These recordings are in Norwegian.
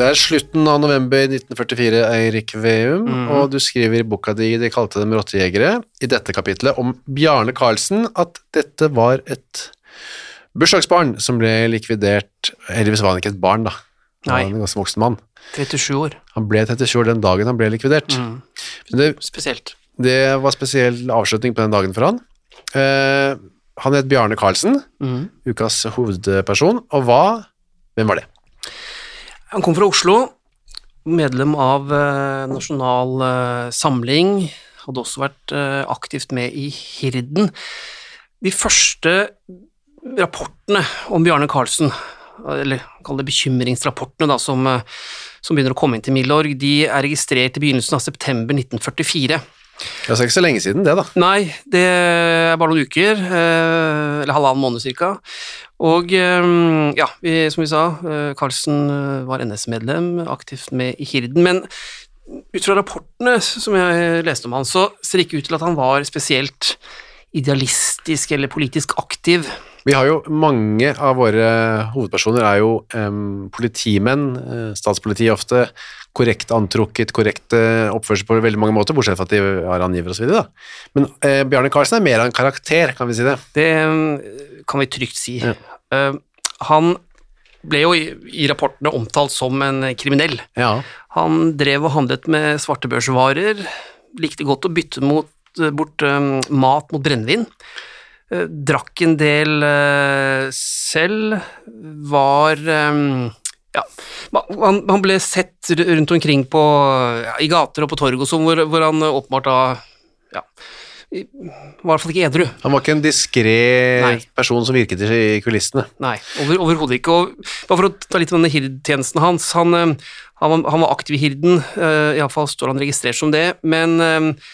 Det er slutten av november 1944, Eirik Veum, og du skriver i boka di De kalte dem rottejegere, i dette kapitlet om Bjarne Karlsen, at dette var et bursdagsbarn som ble likvidert Heldigvis var han ikke et barn, da. Han var en ganske voksen mann. 37 år. Han ble 37 år den dagen han ble likvidert. Men det, Spesielt. det var spesiell avslutning på den dagen for han. Eh, han het Bjarne Karlsen, ukas hovedperson, og hva Hvem var det? Han kom fra Oslo, medlem av eh, Nasjonal eh, Samling, hadde også vært eh, aktivt med i Hirden. De første rapportene om Bjarne Karlsen, eller kall det bekymringsrapportene da, som, som begynner å komme inn til Milorg, de er registrert i begynnelsen av september 1944. Det er ikke så lenge siden, det, da. Nei, det er bare noen uker, eh, eller halvannen måned cirka. Og eh, ja, vi, som vi sa, Carlsen eh, var NS-medlem, aktivt med i Hirden, men ut fra rapportene som jeg leste om han, så ser det ikke ut til at han var spesielt idealistisk eller politisk aktiv. Vi har jo mange av våre hovedpersoner er jo um, politimenn, Statspolitiet statspoliti ofte, korrekt antrukket, korrekt eh, oppførsel på veldig mange måter, bortsett fra at de har angiver da. Men uh, Bjarne Karlsen er mer av en karakter, kan vi si det. Det eh, kan vi trygt si. Eh, han ble jo i, i rapportene omtalt som en kriminell. Ja. Han drev og handlet med svartebørsvarer, likte godt å bytte mot, bort um, mat mot brennevin. Eh, drakk en del eh, selv, var eh, ja, han, man, ble sett rundt omkring på, ja, i gater og på torg og sånn, hvor, hvor han åpenbart da ja, var i hvert fall ikke edru. Han var ikke en diskré person som virket i kulissene. Nei, over, overhodet ikke. Og bare for å ta litt om denne hirdtjenesten hans, han, han, han var aktiv i hirden, uh, iallfall står han registrert som det, men eh,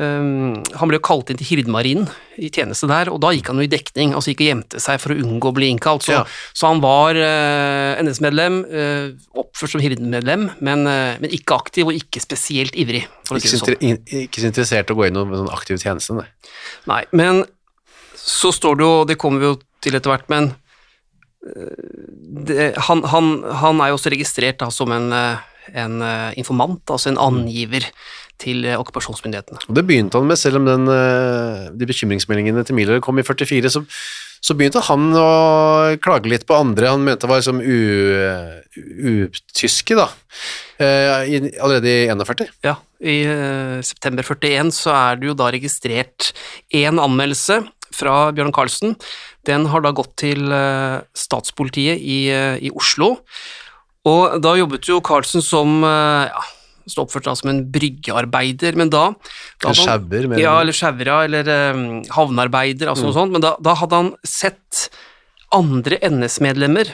han ble jo kalt inn til Hirdmarinen i tjeneste der, og da gikk han jo i dekning, altså gikk og gjemte seg for å unngå å bli innkalt. Så, Ja. så han var uh, NS-medlem, uh, oppført som hirdemedlem, men, uh, men ikke aktiv og ikke spesielt ivrig, Ikke si sånn. in- ikke så interessert i å gå inn i sånn aktiv tjeneste, nei. Nei, men så står det jo, det kommer vi jo til etter hvert, men det, han, han, han er jo også registrert da, som en, en informant, altså en angiver til eh, okkupasjonsmyndighetene. Og det begynte han med, selv om den, eh, de bekymringsmeldingene til Miller kom i 44, så, så begynte han å klage litt på andre han mente var som utyske, da, eh, i, allerede i 41. Ja, i september 41 så er det jo da registrert én anmeldelse fra Bjørn Karlsen. Den har da gått til statspolitiet i, i Oslo, og da jobbet jo Karlsen som ja, stod oppført da som en bryggearbeider, men da, da En sjauer, mener du? Ja, eller sjauer, eller um, havnearbeider, altså Mm. noe sånt, men da, da hadde han sett andre NS-medlemmer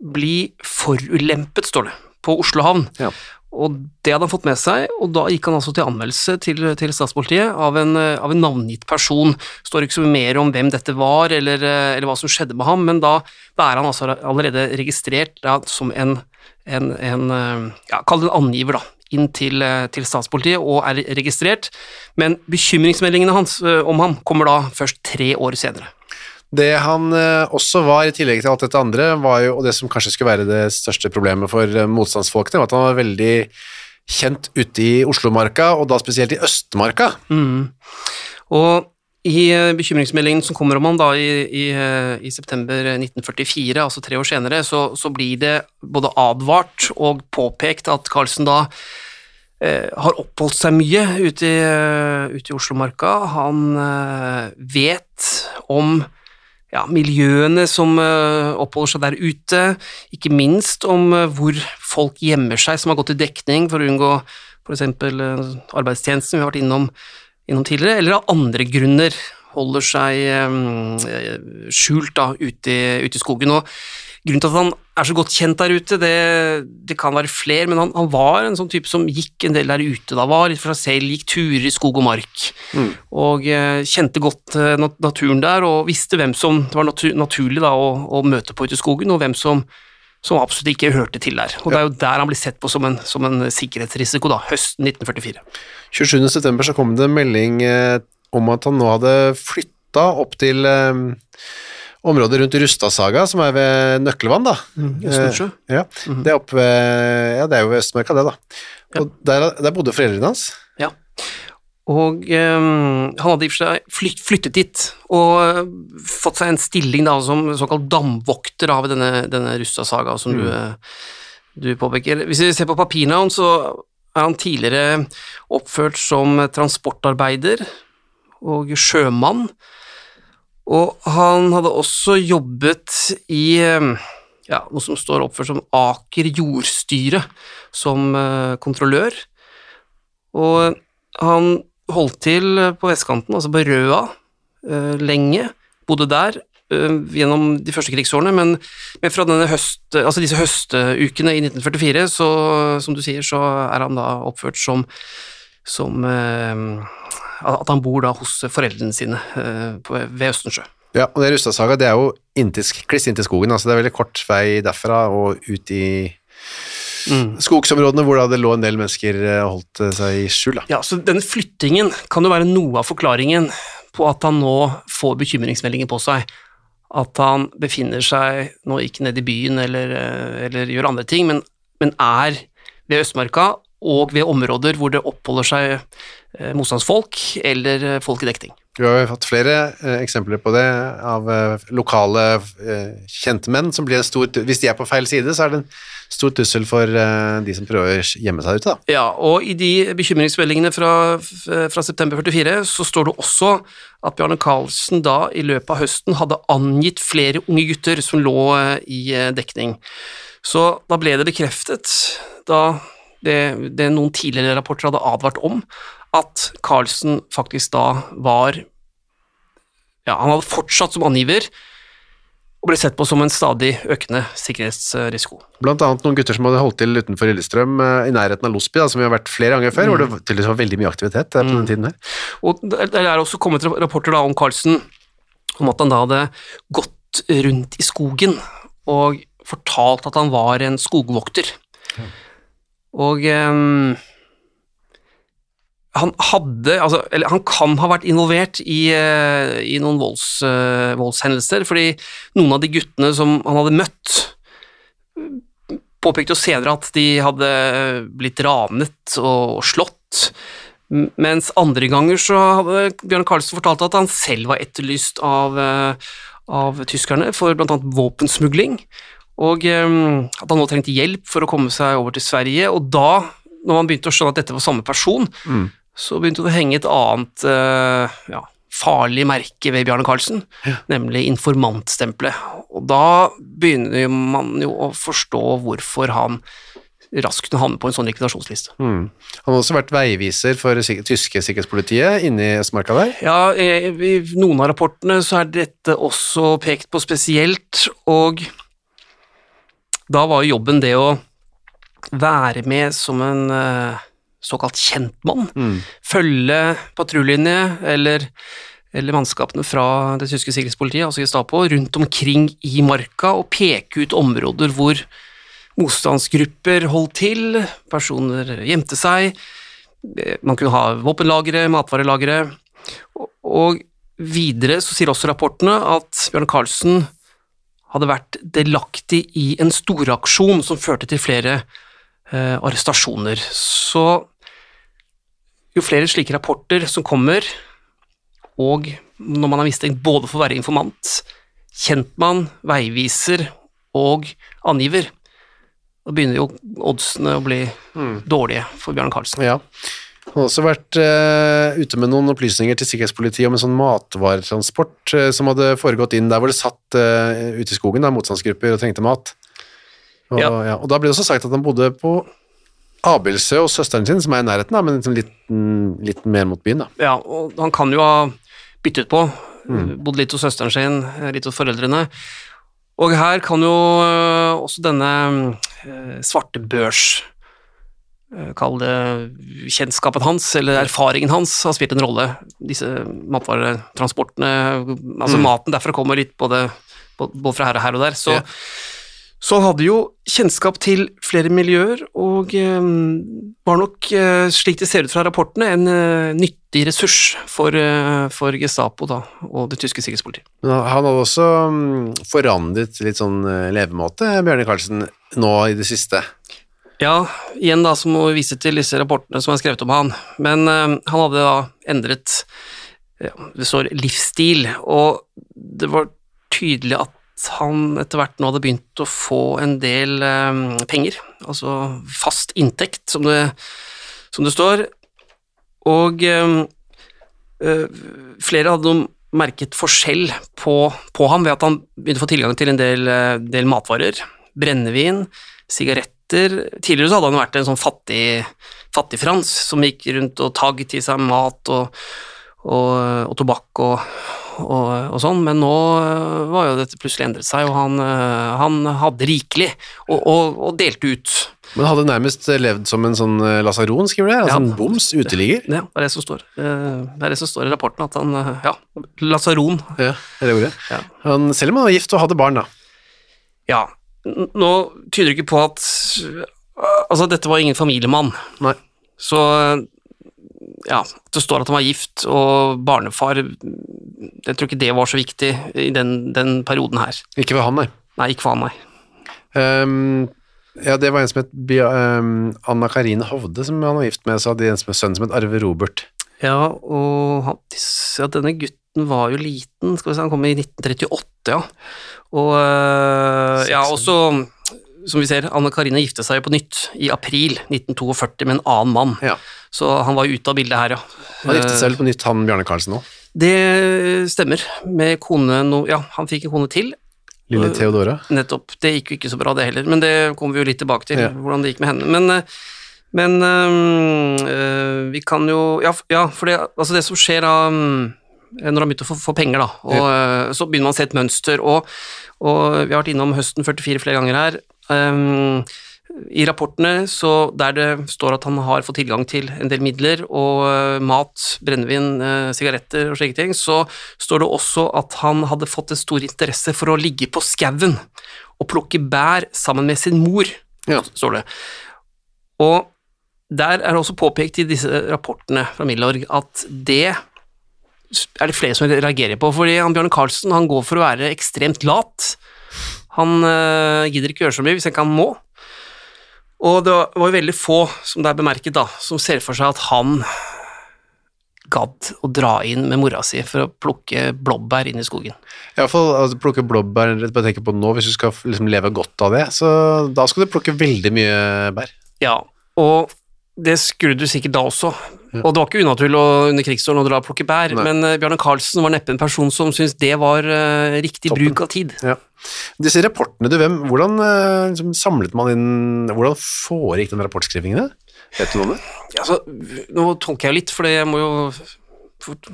bli forulempet, står det, på Oslo havn. Ja. Og det hadde han fått med seg, og da gikk han altså til anmeldelse til, til statspolitiet av en, eh, av en navngitt person. Står ikke så mye mer om hvem dette var, eller, eh, eller hva som skjedde med ham, men da, da er han altså allerede registrert da, som en, en, en eh, ja, kall det en angiver, da, inn til, eh, til statspolitiet, og er registrert. Men bekymringsmeldingene hans eh, om ham kommer da først tre år senere. Det han eh, også var, i tillegg til alt dette andre, var jo, og det som kanskje skulle være det største problemet for motstandsfolkene, var at han var veldig kjent ute i Oslomarka, og da spesielt i Østmarka. Og I eh, bekymringsmeldingen som kommer om han i, i, eh, i september 1944, altså tre år senere, så, så, blir det både advart og påpekt at Carlsen da eh, har oppholdt seg mye ute i, ute i Oslomarka. Han eh, vet om ja, miljøene som uh, oppholder seg der ute, ikke minst om uh, hvor folk gjemmer seg som har gått i dekning for å unngå f.eks. Uh, arbeidstjenesten vi har vært innom innom tidligere, eller av andre grunner holder seg um, skjult da, ute i, ute i, skogen. Og grunnen til at han er så godt kjent der ute, det, det kan være flere, men han, han, var en sånn type som gikk en del der ute da, var litt for seg selv, gikk turer i skog og mark, mm. og eh, kjente godt nat naturen der, og visste hvem som det var natu naturlig da, å, å, møte på ute i skogen, og hvem som som absolutt ikke hørte til der. Og Det er jo der han blir sett på som en, som en sikkerhetsrisiko, da, høsten 1944. 27.9. så kom det en melding eh, om at han nå hadde flytta opp til eh, området rundt Rustasaga, som er ved Nøkkelvann, da. Mm, Østensjø. Eh, ja, mm. det er oppe ved Ja, det er jo ved Østmarka, det, da. Og ja. der, der bodde foreldrene hans. Ja. Og um, han hadde i og for seg flyttet dit og fått seg en stilling da, som såkalt damvokter av denne, denne Rusta-saga som mm. du, du, påpeker. Hvis vi ser på papirene hans, så er han tidligere oppført som transportarbeider og sjømann, og han hadde også jobbet i ja, noe som står oppført som Aker jordstyre, som uh, kontrollør, og han holdt til på vestkanten, altså på Røa, uh, lenge. Bodde der gjennom de første krigsårene, men, men, fra denne høst, altså disse høstukene i 1944, så, som du sier, så er han da oppført som, som uh, At han bor da hos foreldrene sine på, ved Østensjø. Ja, og det Rustadsaga det er jo inntil, kliss inntil skogen, altså det er veldig kort vei derfra og ut i mm. skogsområdene hvor det lå en del mennesker og eh, holdt eh, seg i skjul. Da. Ja, så denne flyttingen kan jo være noe av forklaringen på at han nå får bekymringsmeldinger på seg. At han befinner seg nå ikke nede i byen eller, eh, eller gjør andre ting, men, men, er ved Østmarka og ved områder hvor det oppholder seg motstandsfolk eller folk i dekning. Du har jo fått flere eh, eksempler på det av eh, lokale eh, kjente menn som blir en stor Hvis de er på feil side, så er det en stor trussel for eh, de som prøver å gjemme seg ute. Da. Ja, og i de bekymringsmeldingene fra, fra september 44 så står det også at Bjarne Karlsen da i løpet av høsten hadde angitt flere unge gutter som lå eh, i eh, dekning. Så da ble det bekreftet, da det, det noen tidligere rapporter hadde advart om, at Carlsen faktisk da var Ja, han hadde fortsatt som angiver og ble sett på som en stadig økende sikkerhetsrisiko. Blant annet noen gutter som hadde holdt til utenfor Lillestrøm, eh, i nærheten av Losby, som vi har vært flere ganger før, mm. hvor det tydeligvis var veldig mye aktivitet på den mm. tiden her. Og Det er også kommet rapporter da om Carlsen, om at han da hadde gått rundt i skogen og fortalt at han var en skogvokter. Ja. Og um, han hadde altså, Eller han kan ha vært involvert i, uh, i noen volds, uh, voldshendelser, fordi noen av de guttene som han hadde møtt, påpekte jo senere at de hadde blitt ranet og slått, mens andre ganger så hadde Bjørn Karlsen fortalt at han selv var etterlyst av, uh, av tyskerne for bl.a. våpensmugling, og um, at han nå trengte hjelp for å komme seg over til Sverige, og da når man begynte å skjønne at dette var samme person, mm så begynte det å henge et annet uh, ja, farlig merke ved Bjarne Karlsen, ja. nemlig informantstempelet. Og da begynner man jo å forstå hvorfor han raskt kunne havne på en sånn likvidasjonsliste. Mm. Han har også vært veiviser for det tyske sikkerhetspolitiet inni i Østmarka der? Ja, i noen av rapportene så er dette også pekt på spesielt, og da var jo jobben det å være med som en uh, såkalt kjentmann. Mm. Følge patruljene eller, eller, mannskapene fra det tyske sikkerhetspolitiet, altså Gestapo, rundt omkring i marka og peke ut områder hvor motstandsgrupper holdt til, personer gjemte seg, man kunne ha våpenlagre, matvarelagre, og videre så sier også rapportene at Bjørn Karlsen hadde vært delaktig i en storaksjon som førte til flere eh, arrestasjoner. Så jo flere slike rapporter som kommer, og når man er mistenkt både for å være informant, kjentmann, veiviser og angiver. Da begynner jo oddsene å bli dårlige for Bjørn Karlsen. Ja. Han har også vært uh, ute med noen opplysninger til sikkerhetspolitiet om en sånn matvaretransport uh, som hadde foregått inn der hvor det satt uh, ute i skogen da, motstandsgrupper og trengte mat. Og, Ja. ja. og da ble det også sagt at han bodde på Abildsø og søsteren sin, som er i nærheten, da, men liksom litt, mm, litt mer mot byen. da. Ja, og han kan jo ha byttet på. Bodd litt hos søsteren sin, litt hos foreldrene. Og her kan jo også denne øh, svarte børs øh, Kall det kjennskapen hans, eller erfaringen hans, har spilt en rolle. Disse matvaretransportene, altså maten derfra kommer litt både, både fra her og her og der. Så, Ja. så han hadde jo kjennskap til flere miljøer, og eh, var nok, eh, slik det ser ut fra rapportene, en eh, nyttig ressurs for, eh, for Gestapo da, og det tyske sikkerhetspolitiet. Men han hadde også mm, forandret litt sånn eh, levemåte, Bjørne Karlsen, nå i det siste. Ja, igjen da så må vi vise til disse rapportene som er skrevet om han, men eh, han hadde da endret ja, det står livsstil, og det var tydelig at han etter hvert nå hadde begynt å få en del eh, penger, altså fast inntekt, som det, som det står, og eh, flere hadde merket forskjell på, på ham ved at han begynte å få tilgang til en del, del matvarer, brennevin, sigaretter. Tidligere så hadde han vært en sånn fattig, fattig-Frans som gikk rundt og tagget i seg mat og, og, og tobakk og, og, sånn, men nå øh, var jo dette plutselig endret seg, og han, øh, han hadde rikelig og, delte ut. Men hadde nærmest levd som en sånn eh, lasaron, skriver det, altså Ja. en boms, uteligger. Ja, det er det som står. Eh, Det er det som står i rapporten, at han, ja, lasaron. Ja, det er det ordet. Ja. Han, selv om han var gift og hadde barn, da. Ja, nå tyder det ikke på at Altså, dette var ingen familiemann. Nei. Så ja, det står at han var gift og barnefar. Jeg tror ikke det var så viktig i den, den perioden her. Ikke ved han, nei. Nei, ikke for han, nei. Um, ja, det var en som het ehm, Anna Karine Hovde, som han var gift med, så hadde de en som sønn som het Arve Robert. Ja, og han, ja, denne gutten var jo liten, skal vi si, han kom i 1938, ja. Og øh, ja, og så, som vi ser, Anne Karine gifte seg jo på nytt i april 1942 med en annen mann. Ja. Så han var ute av bildet her, ja. Han giftet seg vel på nytt, han Bjarne Karlsen òg. Det stemmer, med kone no, Ja, han fikk en kone til, Lille Theodora. nettopp. Det gikk jo ikke så bra, det heller, men det kommer vi jo litt tilbake til, Ja. hvordan det gikk med henne. Men, eh, men eh, vi kan jo Ja, ja for det, altså det som skjer da mm, når han begynte å få, få penger, da, og ja. så begynner man å se et mønster, og, og vi har vært innom høsten 44 flere ganger her. Um, I rapportene så der det står at han har fått tilgang til en del midler og eh, mat, brennevin, eh, sigaretter og slike ting, så står det også at han hadde fått en stor interesse for å ligge på skauen og plukke bær sammen med sin mor, Ja. står det. Og der er det også påpekt i disse rapportene fra Milorg at det er det flere som reagerer på, fordi han Bjørne Carlsen han går for å være ekstremt lat. Han øh, gidder ikke gjøre så mye hvis han ikke han må. Og det var jo veldig få, som det er bemerket, da, som ser for seg at han gadd å dra inn med mora si for å plukke blåbær inn i skogen. I hvert fall altså, plukke blåbær bare tenke på nå, hvis du skal liksom, leve godt av det, så da skal du plukke veldig mye bær. Ja, og det skulle du sikkert da også. Og det var ikke unaturlig under krigsårene å dra og plukke bær, Nei. men uh, Bjarne Karlsen var neppe en person som syntes det var uh, riktig Toppen. bruk av tid. Ja. Disse rapportene, du, hvem, hvordan uh, liksom, samlet man inn Hvordan foregikk den rapportskrivingen? Vet du noe om det? Altså, nå tolker jeg jo litt, for jeg må jo for,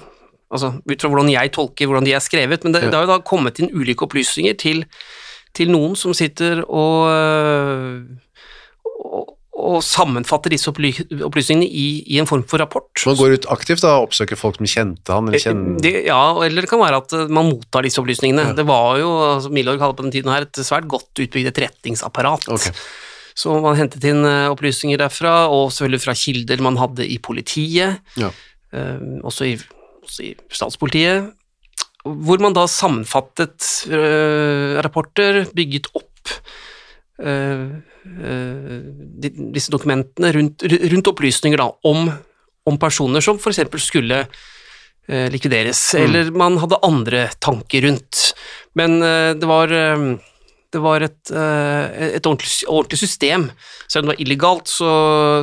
Altså, ut fra hvordan jeg tolker hvordan de er skrevet, men det, Ja. det har jo da kommet inn ulike opplysninger til, til noen som sitter og, og, sammenfatte disse opplysningene i, i en form for rapport. Man går ut aktivt da, og oppsøker folk som kjente han, eller kjenner Det, ja, eller det kan være at eh, man mottar disse opplysningene. Ja. Det var jo, altså Milorg hadde på den tiden her et svært godt utbygd etterretningsapparat. Okay. Så man hentet inn eh, opplysninger derfra, og selvfølgelig fra kilder man hadde i politiet, Ja. eh, også, i, også i statspolitiet, hvor man da sammenfattet eh, rapporter, bygget opp eh, eh, disse dokumentene rundt, rundt opplysninger da, om, om personer som eksempel skulle eh, likvideres. Eller man hadde andre tanker rundt. Men eh, det var eh, det var et, eh, et ordentlig, ordentlig system. Selv om det var illegalt, så,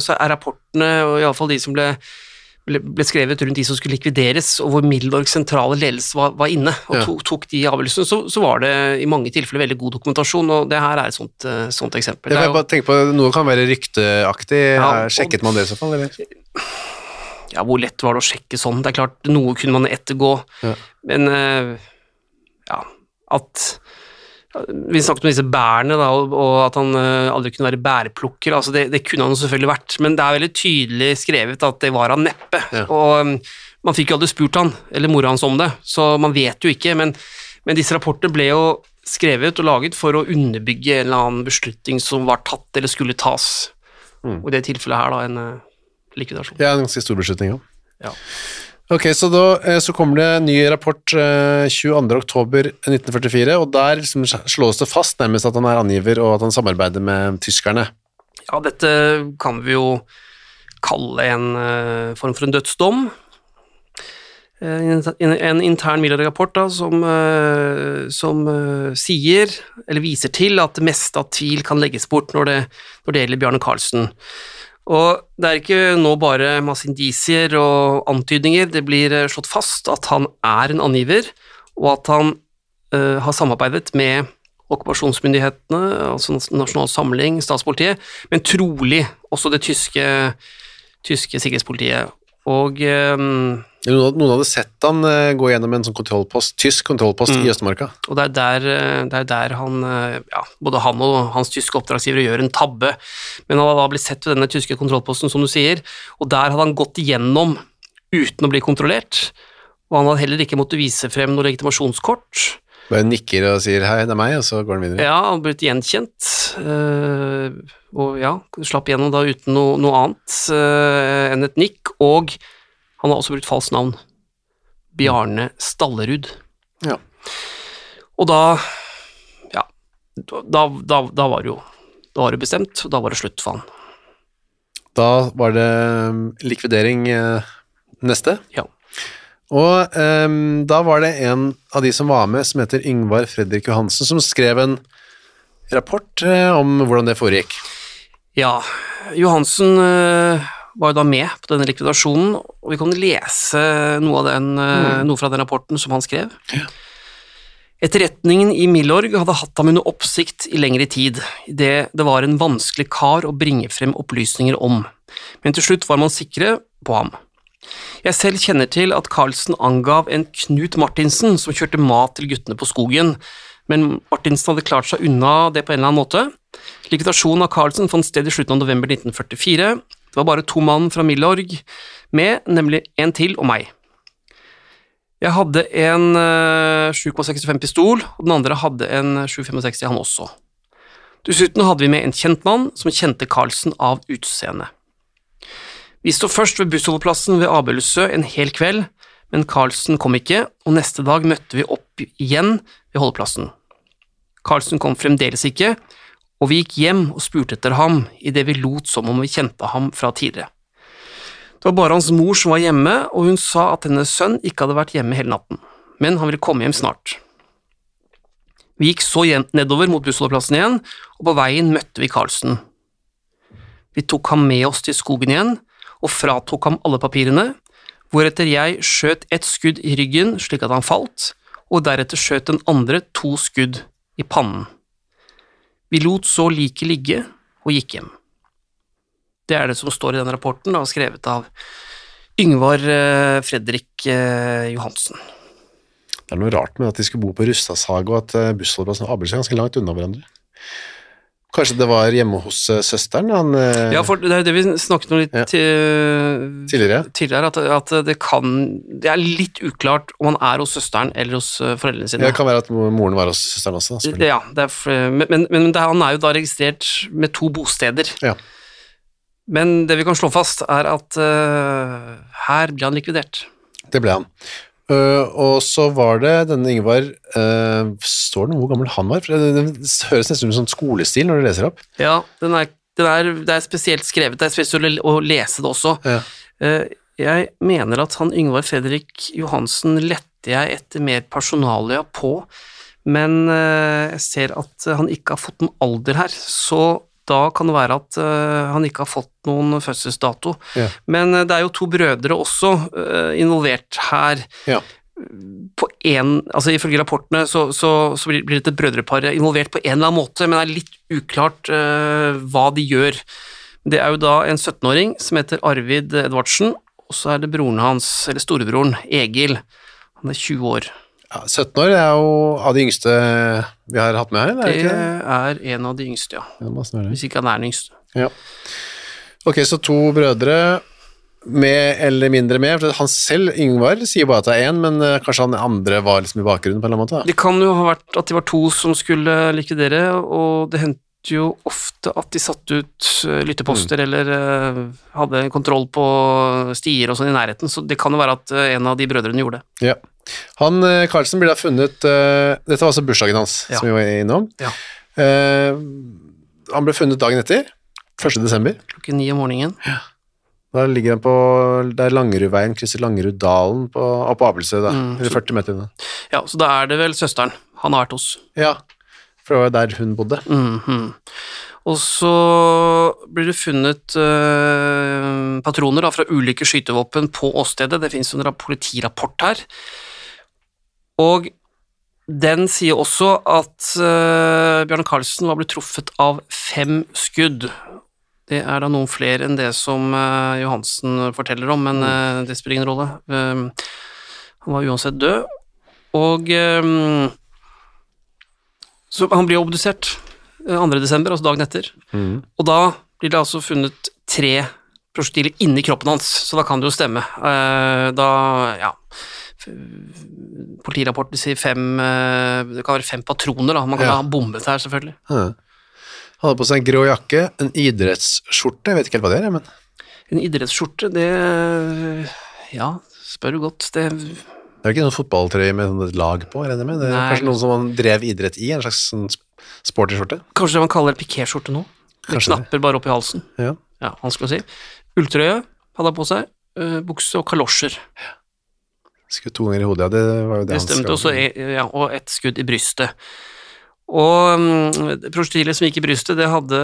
så er rapportene, og iallfall de som ble, ble, ble skrevet rundt de som skulle likvideres, og hvor Milorgs sentrale ledelse var, var inne og Ja. tok, tok de avgjørelsene, så, så var det i mange tilfeller veldig god dokumentasjon, og det her er et sånt, eh, sånt eksempel. Jeg jo- bare tenke på, Noe kan være rykteaktig. Ja, Sjekket man det i så fall, eller? ja, hvor lett var det å sjekke sånn? Det er klart, noe kunne man ettergå, men eh, ja, at vi snakket om disse bærene, da, og, at han eh, aldri kunne være bæreplukker. Altså det, det kunne han selvfølgelig vært, men det er veldig tydelig skrevet at det var han neppe. Ja. Og um, man fikk jo aldri spurt han, eller mora hans om det, så man vet jo ikke. Men, men disse rapportene ble jo skrevet og laget for å underbygge en eller annen beslutning som var tatt eller skulle tas. Mm. Og i det tilfellet her, da, en likvidasjon likvidasjon. Ja, en ganske stor beslutning, ja. Ja. Ok, så da eh, så kommer det en ny rapport eh, 22. oktober 1944, og der liksom slås det fast nærmest at han er angiver, og at han samarbeider med tyskerne. Ja, dette kan vi jo kalle en eh, form for en dødsdom. Eh, En, intern Miller-rapport som, eh, som eh, sier, eller viser til, at det meste av tvil kan legges bort når det, når det gjelder Bjarne Karlsen. Og det er ikke nå bare masse indisier og antydninger, det blir eh, slått fast at han er en angiver, og at han uh, har samarbeidet med okkupasjonsmyndighetene, altså Nasjonal Samling, statspolitiet, men trolig også det tyske, tyske sikkerhetspolitiet. Og eh, Noen, hadde sett han eh, gå gjennom en sånn kontrollpost, tysk kontrollpost Mm. i Østmarka. Og det er der, eh, det er der han, eh, ja, både han og hans tyske oppdragsgivere gjør en tabbe. Men han hadde da blitt sett ved denne tyske kontrollposten, som du sier, og der hadde han gått igjennom uten å bli kontrollert. Og han hadde heller ikke måttet vise frem noe legitimasjonskort. Bare nikker og sier 'hei, det er meg', og så går han videre. Ja, han blitt gjenkjent, og ja, slapp gjennom da uten noe, noe annet enn et nikk, og han har også brukt falskt navn. Bjarne Stallerud. Ja. Og da, ja, da, da, da var det jo da var det bestemt, og da var det slutt for han. Da var det um, likvidering eh, neste. Ja. Og um, da var det en av de som var med, som heter Yngvar Fredrik Johansen, som skrev en rapport eh, om hvordan det foregikk. Ja, Johansen eh, var jo da med på denne likvidasjonen, og vi kan lese noe, av den, mm. noe fra den rapporten som han skrev. Etterretningen i Milorg hadde hatt ham under oppsikt i lengre tid, idet det var en vanskelig kar å bringe frem opplysninger om, men til slutt var man sikre på ham. Jeg selv kjenner til at Carlsen angav en Knut Martinsen som kjørte mat til guttene på skogen, men Martinsen hadde klart seg unna det på en eller annen måte. Likvidasjonen av Carlsen fant sted i slutten av november 1944. Det var bare to mann fra Milorg med, nemlig en til og meg. Jeg hadde en eh, 7,65 pistol, og den andre hadde en 7,65 han også. Dessuten hadde vi med en kjent mann som kjente Carlsen av utseende. Vi sto først ved bussholdeplassen ved Abølsø en hel kveld, men Carlsen kom ikke, og neste dag møtte vi opp igjen ved holdeplassen. Carlsen kom fremdeles ikke, og vi gikk hjem og spurte etter ham idet vi lot som om vi kjente ham fra tidligere. Det var bare hans mor som var hjemme, og hun sa at hennes sønn ikke hadde vært hjemme hele natten, men han ville komme hjem snart. Vi gikk så nedover mot bussholdeplassen igjen, og på veien møtte vi Carlsen. Vi tok ham med oss til skogen igjen, og fratok ham alle papirene, hvoretter jeg skjøt ett skudd i ryggen slik at han falt, og deretter skjøt den andre to skudd i pannen. Vi lot så liket ligge og gikk hjem. Det er det som står i den rapporten, da, skrevet av Yngvar eh, Fredrik eh, Johansen. Det er noe rart med at de skulle bo på Rustadshage, og at uh, bussholdeplassen og Abelsøy er ganske langt unna hverandre. Kanskje det var hjemme hos eh, søsteren han, eh, Ja, for det er jo det vi snakket om litt Ja. til- tidligere? tidligere, at, at det kan Det er litt uklart om han er hos søsteren eller hos eh, foreldrene sine. Det kan være at moren var hos søsteren også. Da, Ja, det er, men, men, men han er jo da registrert med to bosteder. Ja. Men det vi kan slå fast, er at uh, her ble han likvidert. Det ble han. Øh, og så var det denne Yngvar uh, Står det hvor gammel han var? For det, det høres nesten ut som sånn skolestil når du leser opp. Ja, den er, den er, det er spesielt skrevet, det er spesielt å lese det også. Ja. Uh, Jeg mener at han Yngvar Fredrik Johansen lette jeg etter mer personalia på, men eh, jeg ser at han ikke har fått noen alder her, så da kan det være at uh, han ikke har fått noen fødselsdato. Ja. Men uh, det er jo to brødre også uh, involvert her. Ja. På en, altså Ifølge rapportene så, så, så blir dette brødreparet involvert på en eller annen måte, men det er litt uklart hva de gjør. Det er jo da en 17-åring som heter Arvid Edvardsen, og så er det broren hans, eller storebroren, Egil. Han er 20 år. Ja, 17 år er jo av de yngste vi har hatt med her, er det ikke det? er en av de yngste, ja. Ja. Hvis ikke han er den yngste. Ja. Ok, så to brødre med eller mindre med. For han selv, Yngvar, sier bare at det er én, men eh, kanskje han andre var liksom i bakgrunnen på en eller annen måte? Da. Det kan jo ha vært at de var to som skulle likvidere, og det hendte jo ofte at de satte ut lytteposter lytteposter eller uh, hadde kontroll på stier og sånn i nærheten, så det kan jo være at uh, en av de brødrene gjorde det. Ja. Han uh, Carlsen blir da funnet eh, Dette var altså bursdagen hans, Ja. som vi var innom. Ja. Eh, han ble funnet dagen etter, 1. desember. Klokken ni om morgenen. Da ligger han på Det er Langerudveien, krysser Langeruddalen på, på Abelsø, da. Mm, 40 meter unna. Ja, så da er det vel søsteren han har vært hos. Ja, for det var jo der hun bodde. Mhm. Og så blir det funnet øh, patroner da, fra ulike skytevåpen på åstedet. Det finnes en politirapport her. Og den sier også at øh, Bjørn Carlsen var blitt truffet av fem skudd. Det er da noen flere enn det som øh, Johansen forteller om, men det spiller ingen rolle. Eh, han var uansett død. Og eh, så han blir obdusert eh, 2. desember, altså dagen etter. Og da blir det altså funnet tre prosjektiler inni kroppen hans, så da kan det jo stemme. Eh, Da, ja Politirapporten sier fem eh, Det kan være fem patroner, da. Man kan Ja. ha bombet her, selvfølgelig. Ja. Han hadde på seg en grå jakke, en idrettsskjorte, jeg vet ikke helt hva det er, men En idrettsskjorte, det Ja, spør du godt. Det det er ikke noen fotballtrøye med sånn et lag på, regner jeg med. Det er Nei. kanskje noen som man drev idrett i, en slags sånn sporty skjorte? Kanskje det man kaller pikéskjorte nå? Med Kanskje det. knapper bare opp i halsen. Ja. Ja, vanskelig å si. Ulltrøye hadde han på seg. eh, Bukse og kalosjer. Skutt to ganger i hodet, ja, det var jo det, Det han stemte også, ja, og ett skudd i brystet. Og um, prosjektilet som gikk i brystet, det hadde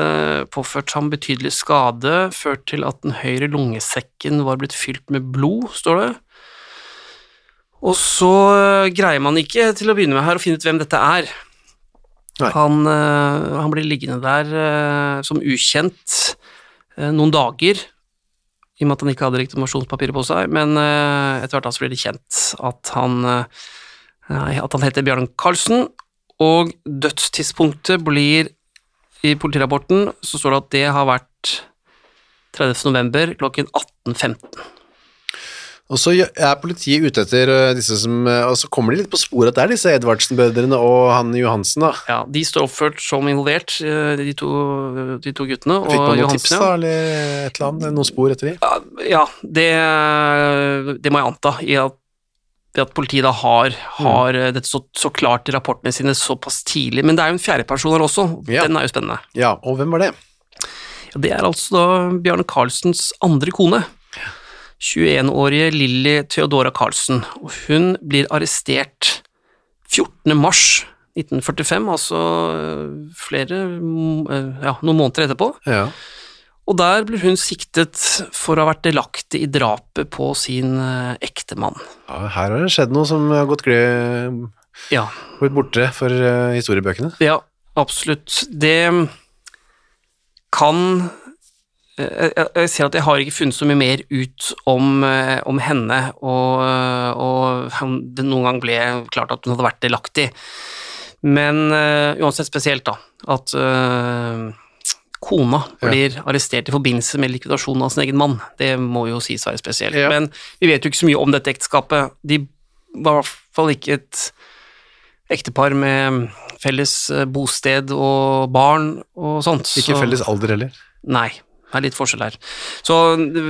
påført ham betydelig skade, ført til at den høyre lungesekken var blitt fylt med blod, står det. Og så eh, greier man ikke til å begynne med her å finne ut hvem dette er. Han, eh, han blir liggende der eh, som ukjent noen dager, i og med at han ikke hadde legitimasjonspapirer på seg, men etter hvert da så blir det kjent at han, at han heter Bjørn Karlsen, og dødstidspunktet blir i politirapporten så står det at det har vært 30. november klokken 18.15. Og så er politiet ute etter eh, disse som eh, Og så kommer de litt på sporet at det er disse Edvardsen-brødrene og han Johansen, da. Ja, de står oppført som involvert, eh, de to, de to guttene. Fikk man noen tips, da, eller et eller annet? Noen spor etter de? Ja, det, det må jeg anta, i at, ved at politiet da har, har mm. dette så, så klart i rapportene sine såpass tidlig. Men det er jo en fjerdeperson her også, Ja. den er jo spennende. Ja, og hvem var det? Ja, Det er altså da Bjarne Karlsens andre kone. 21-årige Lilly Theodora Carlsen. Og hun blir arrestert 14. mars 1945, altså øh, flere øh, ja, noen måneder etterpå. Ja. Og der blir hun siktet for å ha vært delaktig i drapet på sin øh, ektemann. ja, her har det skjedd noe som har gått gled Ja, blitt borte for historiebøkene. Ja, absolutt. Det kan jeg, jeg ser at jeg har ikke funnet så mye mer ut om, eh, om henne, og, og det noen gang ble klart at hun hadde vært delaktig. Men uh, uansett spesielt, da, at uh, kona Ja. blir arrestert i forbindelse med likvidasjonen av sin egen mann. Det må jo sies være spesielt. Ja. Men vi vet jo ikke så mye om dette ekteskapet. De var i hvert fall ikke et ektepar med felles bosted og barn og sånt. Ikke så- felles alder heller. Nei, det er litt forskjell her. Så eh,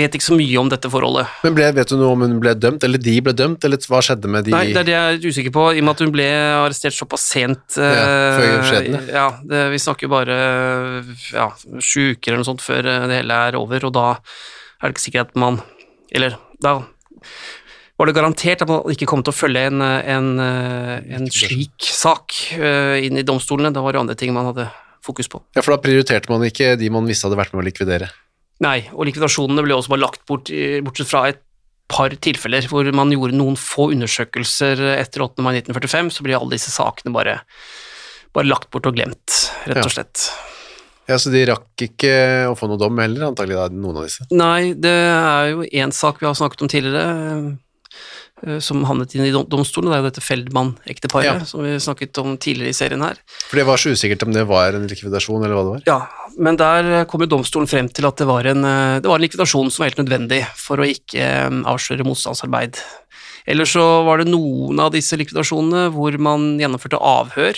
vet ikke så mye om dette forholdet. Men ble, vet du noe om hun ble dømt, eller de ble dømt, eller hva skjedde med de Nei, det er det jeg er usikker på, i og med at hun ble arrestert såpass sent. Ja, før eh, skjedene. Ja, det, vi snakker jo bare ja, sju uker eller noe sånt før eh, det hele er over, og da er det ikke sikkert at man Eller da var det garantert at man ikke kom til å følge en, en, en slik sak eh, inn i domstolene. Da var det andre ting man hadde fokus på. Ja, for da prioriterte man ikke de man visste hadde vært med å likvidere. Nei, og likvidasjonene ble også bare lagt bort, bortsett fra et par tilfeller hvor man gjorde noen få undersøkelser etter 8. mai 1945, så ble alle disse sakene bare, bare lagt bort og glemt, rett og slett. Ja, Så de rakk ikke å få noe dom heller, antagelig da, noen av disse. Nei, det er jo én sak vi har snakket om tidligere, eh, som havnet inn i dom- domstolen. Det er jo dette Feldmann-ekteparet Ja. som vi snakket om tidligere i serien her. For det var så usikkert om det var en likvidasjon, eller hva det var. Ja, men der kom jo domstolen frem til at det var en, eh, det var en likvidasjon som var helt nødvendig for å ikke eh, avsløre motstandsarbeid. Eller så var det noen av disse likvidasjonene hvor man gjennomførte avhør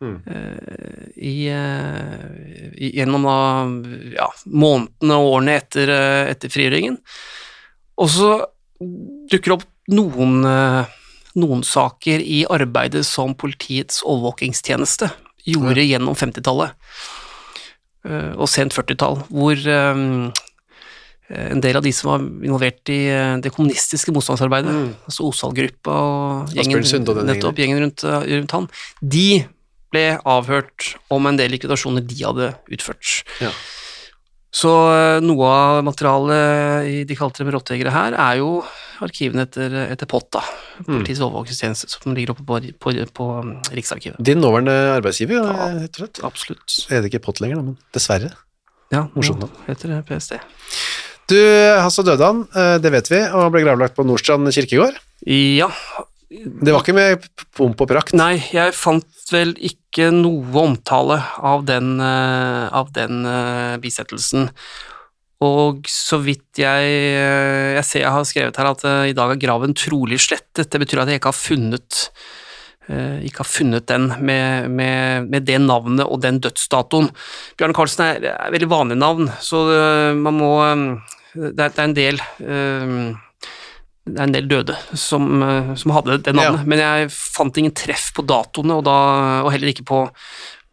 Mm. eh, i, eh, i, gjennom da, ja, månedene og årene etter, eh, etter frigjøringen. Og så dukker opp noen, eh, noen saker i arbeidet som politiets overvåkingstjeneste gjorde gjennom 50-tallet eh, og sent 40-tall, hvor eh, en del av de som var involvert i det kommunistiske motstandsarbeidet, altså Osal-gruppa og gjengen, nettopp, gjengen rundt, rundt han, de ble avhørt om en del likvidasjoner de hadde utført. Ja. Så noe av materialet i De kalte dem rottejegere her, er jo arkivene etter, etter POT, da, Politiets overvåkingstjeneste, som ligger oppe på, på, på um, Riksarkivet. Din nåværende arbeidsgiver, ja, rett og slett. Absolutt. Er det ikke POT lenger, da, men dessverre. Ja, Morsomt nå heter det PST. Du, Hasse døde han, eh, det vet vi, og ble gravlagt på Nordstrand kirkegård. Ja, Det var ikke med pomp og prakt. Nei, jeg fant vel ikke noe omtale av den, eh, av den eh, bisettelsen. Og så vidt jeg eh, Jeg ser jeg har skrevet her at eh, i dag er graven trolig slettet. Det betyr at jeg ikke har funnet eh, ikke har funnet den med, med, med det navnet og den dødsdatoen. Bjarne Karlsen er, er veldig vanlig navn, så man må det, er, det er en del det er en del døde som, som hadde det navnet, Ja. men jeg fant ingen treff på datoene, og, da, og heller ikke på,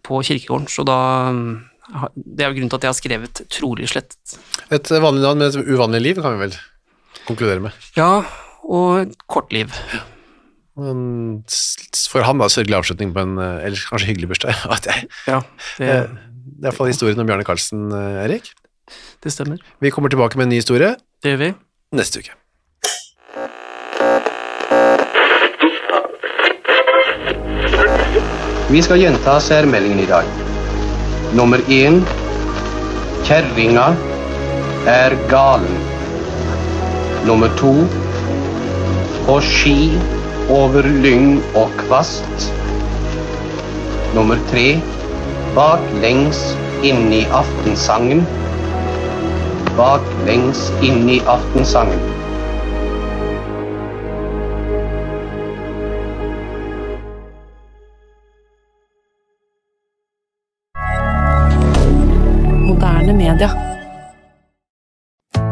på kirkegården, så da Det er jo grunnen til at jeg har skrevet 'trolig slettet'. Et vanlig navn med et uvanlig liv, kan vi vel konkludere med. Ja, og et kort liv. Men for han da, sørgelig avslutning på en, eh, eller kanskje hyggelig bursdag. Ja, det, Eh, Det er i hvert fall historien om Bjarne Karlsen, eh, Erik. det stemmer. Vi kommer tilbake med en ny historie Det gjør vi. neste uke. Vi skal gjenta særmeldingen i dag. Nummer én Kjerringa er galen. Nummer to På ski over lyng og kvast. Nummer tre Baklengs inn i aftensangen. Baklengs inn i aftensangen.